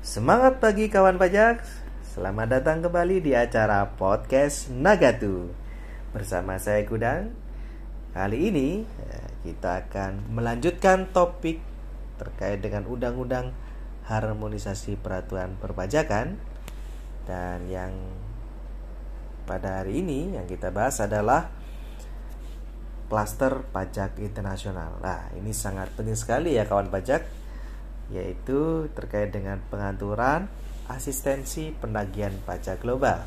Semangat pagi kawan pajak. Selamat datang kembali di acara podcast Nagatu. Bersama saya Kudang. Kali ini eh, kita akan melanjutkan topik terkait dengan undang-undang harmonisasi peraturan perpajakan. Dan yang pada hari ini yang kita bahas adalah klaster pajak internasional. Nah ini sangat penting sekali ya kawan pajak yaitu terkait dengan pengaturan asistensi penagihan pajak global.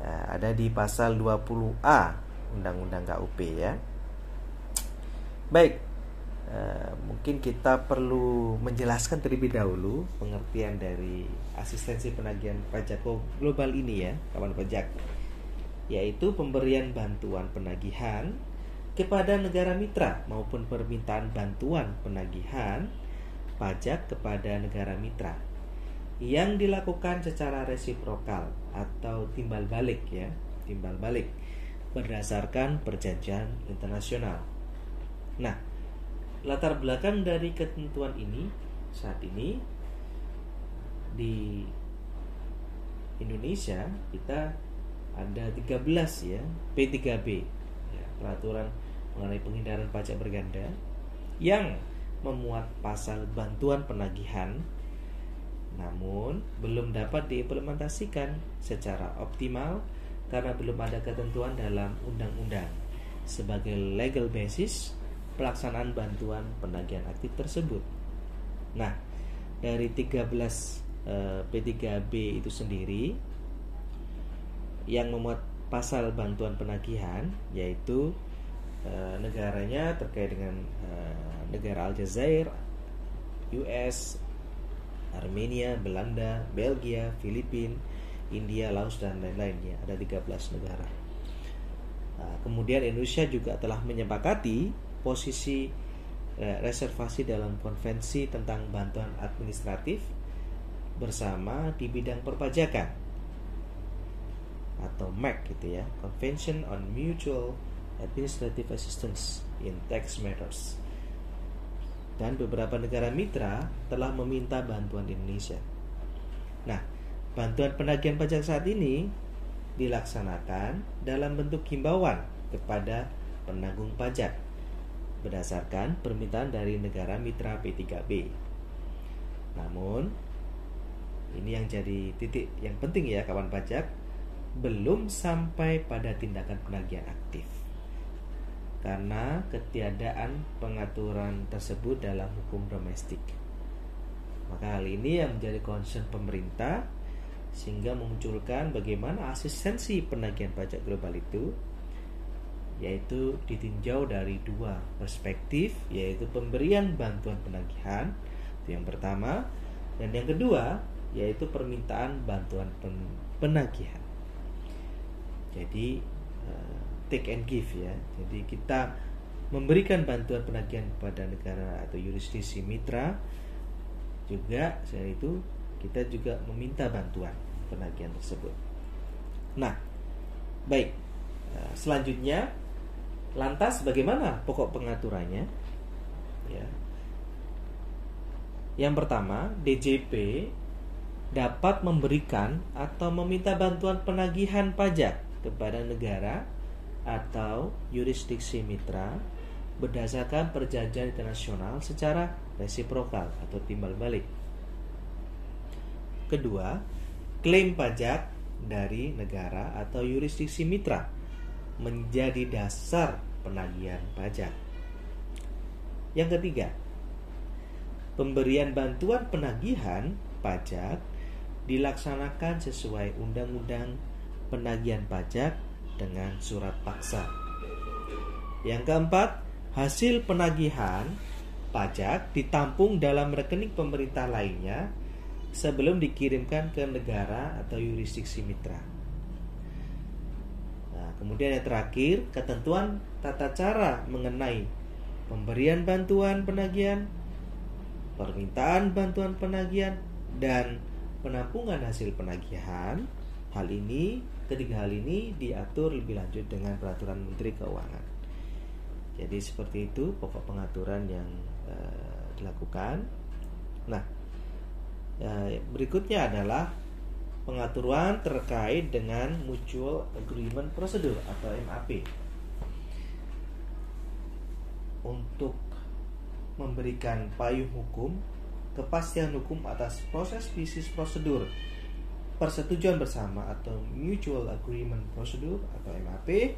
Nah, ada di pasal 20A Undang-Undang KUP ya. Baik, eh, mungkin kita perlu menjelaskan terlebih dahulu pengertian dari asistensi penagihan pajak global ini ya, kawan pajak. Yaitu pemberian bantuan penagihan kepada negara mitra maupun permintaan bantuan penagihan pajak kepada negara mitra yang dilakukan secara resiprokal atau timbal balik ya, timbal balik berdasarkan perjanjian internasional. Nah, latar belakang dari ketentuan ini saat ini di Indonesia kita ada 13 ya P3B ya, peraturan mengenai penghindaran pajak berganda yang memuat pasal bantuan penagihan namun belum dapat diimplementasikan secara optimal karena belum ada ketentuan dalam undang-undang sebagai legal basis pelaksanaan bantuan penagihan aktif tersebut. Nah, dari 13 eh, P3B itu sendiri yang memuat pasal bantuan penagihan yaitu eh, negaranya terkait dengan eh, negara Aljazair, US, Armenia, Belanda, Belgia, Filipina, India, Laos dan lain-lainnya. Ada 13 negara. Nah, kemudian Indonesia juga telah menyepakati posisi reservasi dalam konvensi tentang bantuan administratif bersama di bidang perpajakan atau MAC gitu ya, Convention on Mutual Administrative Assistance in Tax Matters dan beberapa negara mitra telah meminta bantuan Indonesia. Nah, bantuan penagihan pajak saat ini dilaksanakan dalam bentuk himbauan kepada penanggung pajak berdasarkan permintaan dari negara mitra P3B. Namun, ini yang jadi titik yang penting ya kawan pajak, belum sampai pada tindakan penagihan aktif karena ketiadaan pengaturan tersebut dalam hukum domestik. Maka hal ini yang menjadi concern pemerintah sehingga memunculkan bagaimana asistensi penagihan pajak global itu yaitu ditinjau dari dua perspektif yaitu pemberian bantuan penagihan itu yang pertama dan yang kedua yaitu permintaan bantuan penagihan. Jadi take and give ya. Jadi kita memberikan bantuan penagihan kepada negara atau yurisdiksi mitra juga selain itu kita juga meminta bantuan penagihan tersebut. Nah, baik. Nah, selanjutnya lantas bagaimana pokok pengaturannya? Ya. Yang pertama, DJP dapat memberikan atau meminta bantuan penagihan pajak kepada negara atau yurisdiksi mitra berdasarkan perjanjian internasional secara resiprokal atau timbal balik. Kedua, klaim pajak dari negara atau yurisdiksi mitra menjadi dasar penagihan pajak. Yang ketiga, pemberian bantuan penagihan pajak dilaksanakan sesuai Undang-Undang Penagihan Pajak dengan surat paksa. Yang keempat, hasil penagihan pajak ditampung dalam rekening pemerintah lainnya sebelum dikirimkan ke negara atau yurisdiksi mitra. Nah, kemudian yang terakhir, ketentuan tata cara mengenai pemberian bantuan penagihan, permintaan bantuan penagihan, dan penampungan hasil penagihan. Hal ini Ketiga hal ini diatur lebih lanjut dengan peraturan Menteri Keuangan. Jadi seperti itu pokok pengaturan yang uh, dilakukan. Nah, Ya, berikutnya adalah pengaturan terkait dengan Mutual Agreement Procedure atau MAP. Untuk memberikan payung hukum, kepastian hukum atas proses bisnis prosedur persetujuan bersama atau Mutual Agreement Procedure atau MAP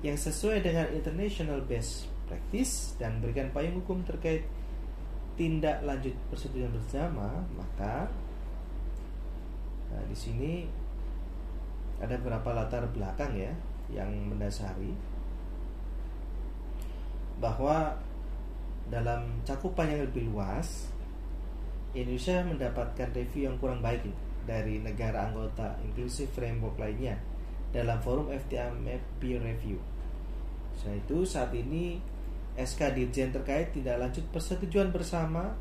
yang sesuai dengan International Best Practice dan berikan payung hukum terkait tindak lanjut persetujuan bersama, maka nah, di sini ada beberapa latar belakang ya yang mendasari bahwa dalam cakupan yang lebih luas Indonesia mendapatkan review yang kurang baik dari negara anggota Inclusive Framework lainnya dalam forum FTMF peer review. Selain itu saat ini SK Dirjen terkait tidak lanjut persetujuan bersama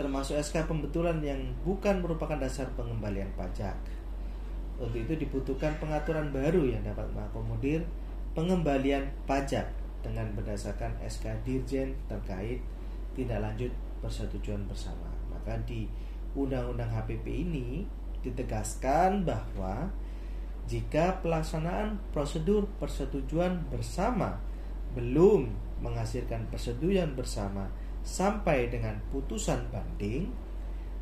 termasuk SK pembetulan yang bukan merupakan dasar pengembalian pajak. Untuk itu dibutuhkan pengaturan baru yang dapat mengakomodir pengembalian pajak dengan berdasarkan SK Dirjen terkait tidak lanjut persetujuan bersama. Maka di Undang-Undang HPP ini ditegaskan bahwa jika pelaksanaan prosedur persetujuan bersama belum menghasilkan persetujuan bersama sampai dengan putusan banding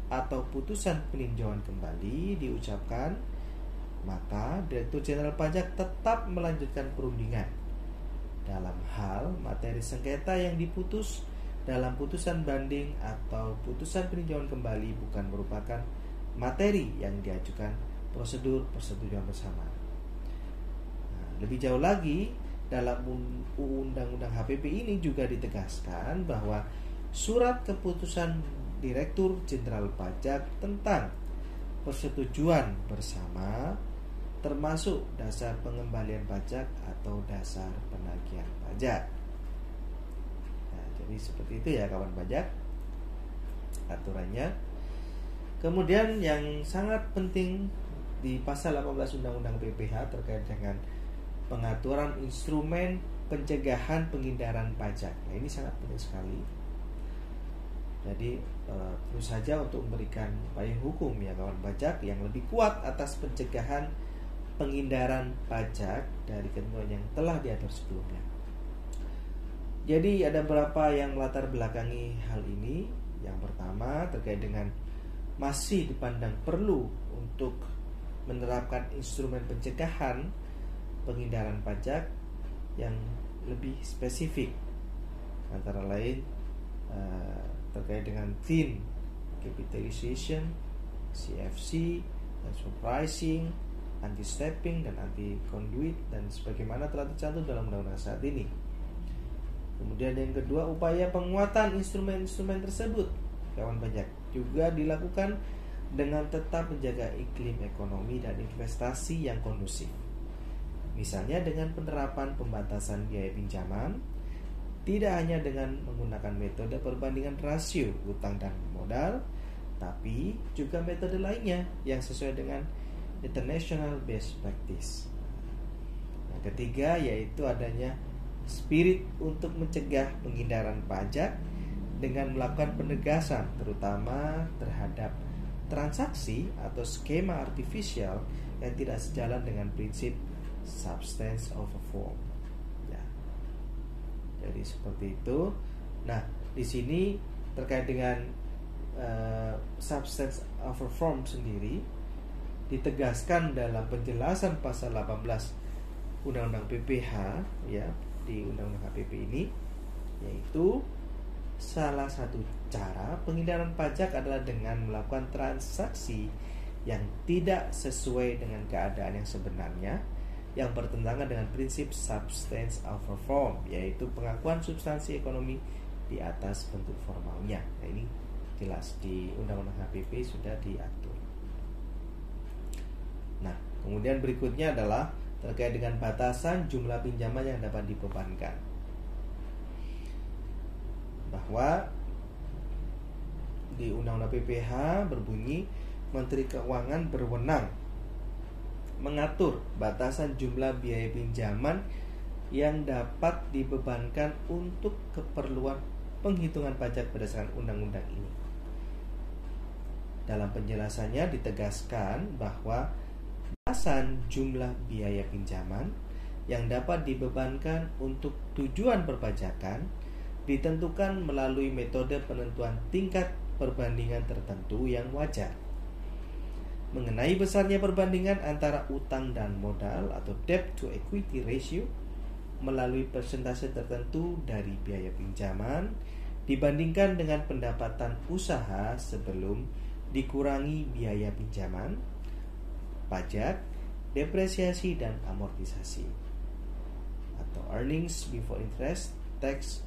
atau putusan peninjauan kembali diucapkan maka Direktur Jenderal Pajak tetap melanjutkan perundingan. Dalam hal materi sengketa yang diputus dalam putusan banding atau putusan peninjauan kembali bukan merupakan materi yang diajukan prosedur persetujuan bersama. Nah, lebih jauh lagi, dalam undang-undang HPP ini juga ditegaskan bahwa surat keputusan Direktur Jenderal Pajak tentang persetujuan bersama termasuk dasar pengembalian pajak atau dasar penagihan pajak. Jadi seperti itu ya kawan pajak aturannya. Kemudian yang sangat penting di pasal 18 Undang-Undang PPH terkait dengan pengaturan instrumen pencegahan penghindaran pajak. Nah, ini sangat penting sekali. Jadi eh, terus saja untuk memberikan payung hukum ya kawan pajak yang lebih kuat atas pencegahan penghindaran pajak dari ketentuan yang telah diatur sebelumnya. Jadi ada beberapa yang melatar belakangi hal ini. Yang pertama terkait dengan masih dipandang perlu untuk menerapkan instrumen pencegahan penghindaran pajak yang lebih spesifik antara lain uh, terkait dengan thin capitalization, CFC, transfer pricing, anti stepping dan anti conduit dan sebagaimana telah tercantum dalam undang-undang saat ini. Kemudian yang kedua upaya penguatan instrumen-instrumen tersebut kawan pajak juga dilakukan dengan tetap menjaga iklim ekonomi dan investasi yang kondusif. Misalnya dengan penerapan pembatasan biaya pinjaman, tidak hanya dengan menggunakan metode perbandingan rasio utang dan modal, tapi juga metode lainnya yang sesuai dengan international best practice. Yang ketiga yaitu adanya spirit untuk mencegah penghindaran pajak dengan melakukan penegasan terutama terhadap transaksi atau skema artifisial yang tidak sejalan dengan prinsip substance of a form. Ya. Jadi seperti itu. Nah, di sini terkait dengan uh, substance a form sendiri ditegaskan dalam penjelasan pasal 18 Undang-Undang PPH ya di Undang-Undang HPP ini yaitu salah satu cara penghindaran pajak adalah dengan melakukan transaksi yang tidak sesuai dengan keadaan yang sebenarnya yang bertentangan dengan prinsip substance of form yaitu pengakuan substansi ekonomi di atas bentuk formalnya. Nah, ini jelas di Undang-Undang HPP sudah diatur. Nah, kemudian berikutnya adalah terkait dengan batasan jumlah pinjaman yang dapat dibebankan. Bahwa di Undang-Undang PPH berbunyi Menteri Keuangan berwenang mengatur batasan jumlah biaya pinjaman yang dapat dibebankan untuk keperluan penghitungan pajak berdasarkan undang-undang ini. Dalam penjelasannya ditegaskan bahwa batasan jumlah biaya pinjaman yang dapat dibebankan untuk tujuan perpajakan ditentukan melalui metode penentuan tingkat perbandingan tertentu yang wajar. Mengenai besarnya perbandingan antara utang dan modal atau debt to equity ratio melalui persentase tertentu dari biaya pinjaman dibandingkan dengan pendapatan usaha sebelum dikurangi biaya pinjaman, pajak, depresiasi dan amortisasi atau earnings before interest, tax,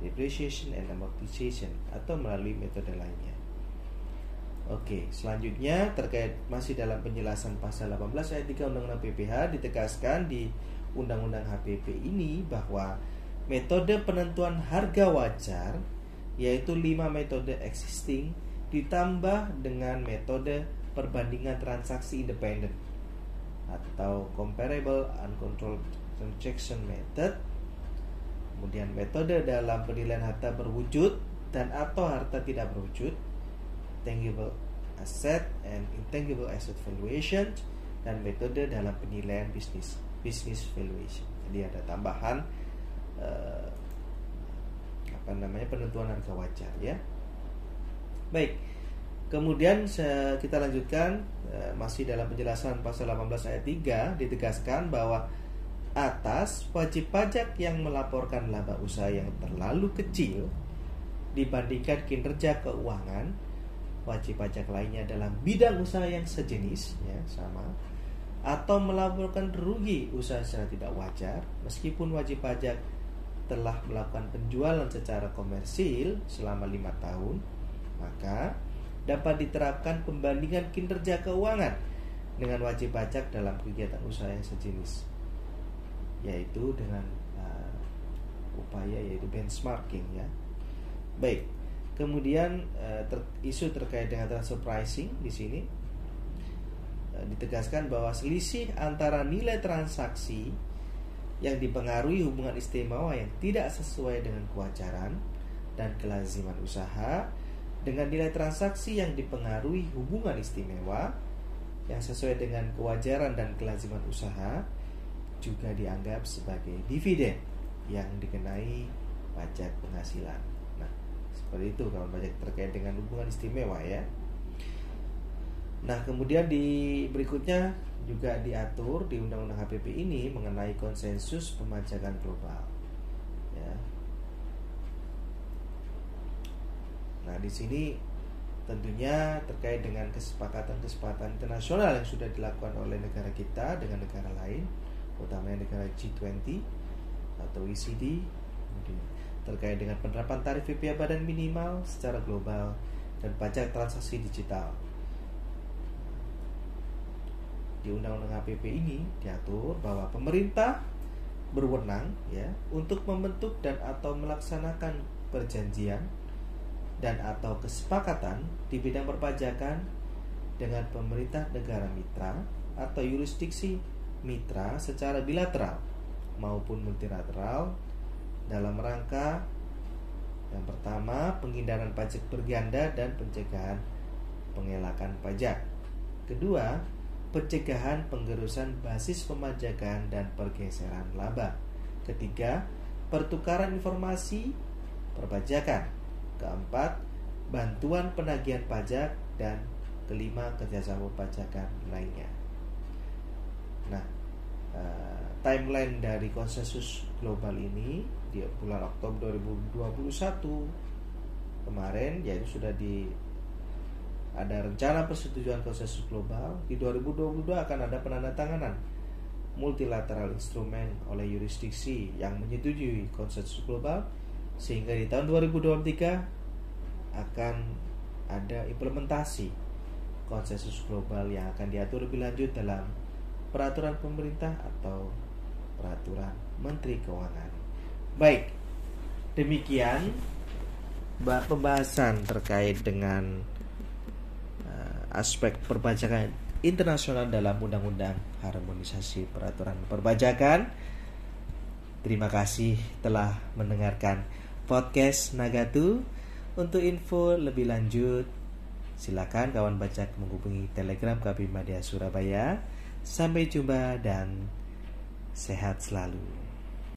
depreciation and amortization atau melalui metode lainnya. Oke, selanjutnya terkait masih dalam penjelasan pasal 18 ayat 3 Undang-Undang PPH ditegaskan di Undang-Undang HPP ini bahwa metode penentuan harga wajar yaitu lima metode existing ditambah dengan metode perbandingan transaksi independen atau comparable uncontrolled transaction method kemudian metode dalam penilaian harta berwujud dan atau harta tidak berwujud tangible asset and intangible asset valuation dan metode dalam penilaian bisnis business valuation. Jadi ada tambahan uh, apa namanya penentuan harga wajar ya. Baik. Kemudian kita lanjutkan uh, masih dalam penjelasan pasal 18 ayat 3 ditegaskan bahwa atas wajib pajak yang melaporkan laba usaha yang terlalu kecil dibandingkan kinerja keuangan wajib pajak lainnya dalam bidang usaha yang sejenis ya sama atau melaporkan rugi usaha secara tidak wajar meskipun wajib pajak telah melakukan penjualan secara komersil selama lima tahun maka dapat diterapkan pembandingan kinerja keuangan dengan wajib pajak dalam kegiatan usaha yang sejenis yaitu dengan uh, upaya yaitu benchmarking ya. Baik Kemudian uh, ter, isu terkait dengan transfer pricing di sini uh, ditegaskan bahwa selisih antara nilai transaksi yang dipengaruhi hubungan istimewa yang tidak sesuai dengan kewajaran dan kelaziman usaha dengan nilai transaksi yang dipengaruhi hubungan istimewa yang sesuai dengan kewajaran dan kelaziman usaha juga dianggap sebagai dividen yang dikenai pajak penghasilan. Seperti itu kalau banyak terkait dengan hubungan istimewa ya. Nah, kemudian di berikutnya juga diatur di Undang-Undang HPP ini mengenai konsensus pemajakan global. Ya. Nah, di sini tentunya terkait dengan kesepakatan-kesepakatan internasional yang sudah dilakukan oleh negara kita dengan negara lain, utamanya negara G20 atau ECD, terkait dengan penerapan tarif PPh badan minimal secara global dan pajak transaksi digital. Di Undang-Undang HPP ini diatur bahwa pemerintah berwenang ya untuk membentuk dan atau melaksanakan perjanjian dan atau kesepakatan di bidang perpajakan dengan pemerintah negara mitra atau yurisdiksi mitra secara bilateral maupun multilateral dalam rangka yang pertama penghindaran pajak berganda dan pencegahan pengelakan pajak. Kedua, pencegahan penggerusan basis pemajakan dan pergeseran laba. Ketiga, pertukaran informasi perpajakan. Keempat, bantuan penagihan pajak dan kelima kerjasama perpajakan lainnya. Nah, uh, timeline dari konsensus global ini di bulan Oktober 2021 kemarin yaitu sudah di ada rencana persetujuan konsensus global di 2022 akan ada penandatanganan multilateral instrumen oleh yurisdiksi yang menyetujui konsensus global sehingga di tahun 2023 akan ada implementasi konsensus global yang akan diatur lebih lanjut dalam peraturan pemerintah atau peraturan Menteri Keuangan. Baik, demikian pembahasan terkait dengan uh, aspek perpajakan internasional dalam Undang-Undang Harmonisasi Peraturan Perpajakan. Terima kasih telah mendengarkan podcast Nagatu. Untuk info lebih lanjut, Silakan kawan baca menghubungi Telegram KP Media Surabaya. Sampai jumpa dan sehat selalu.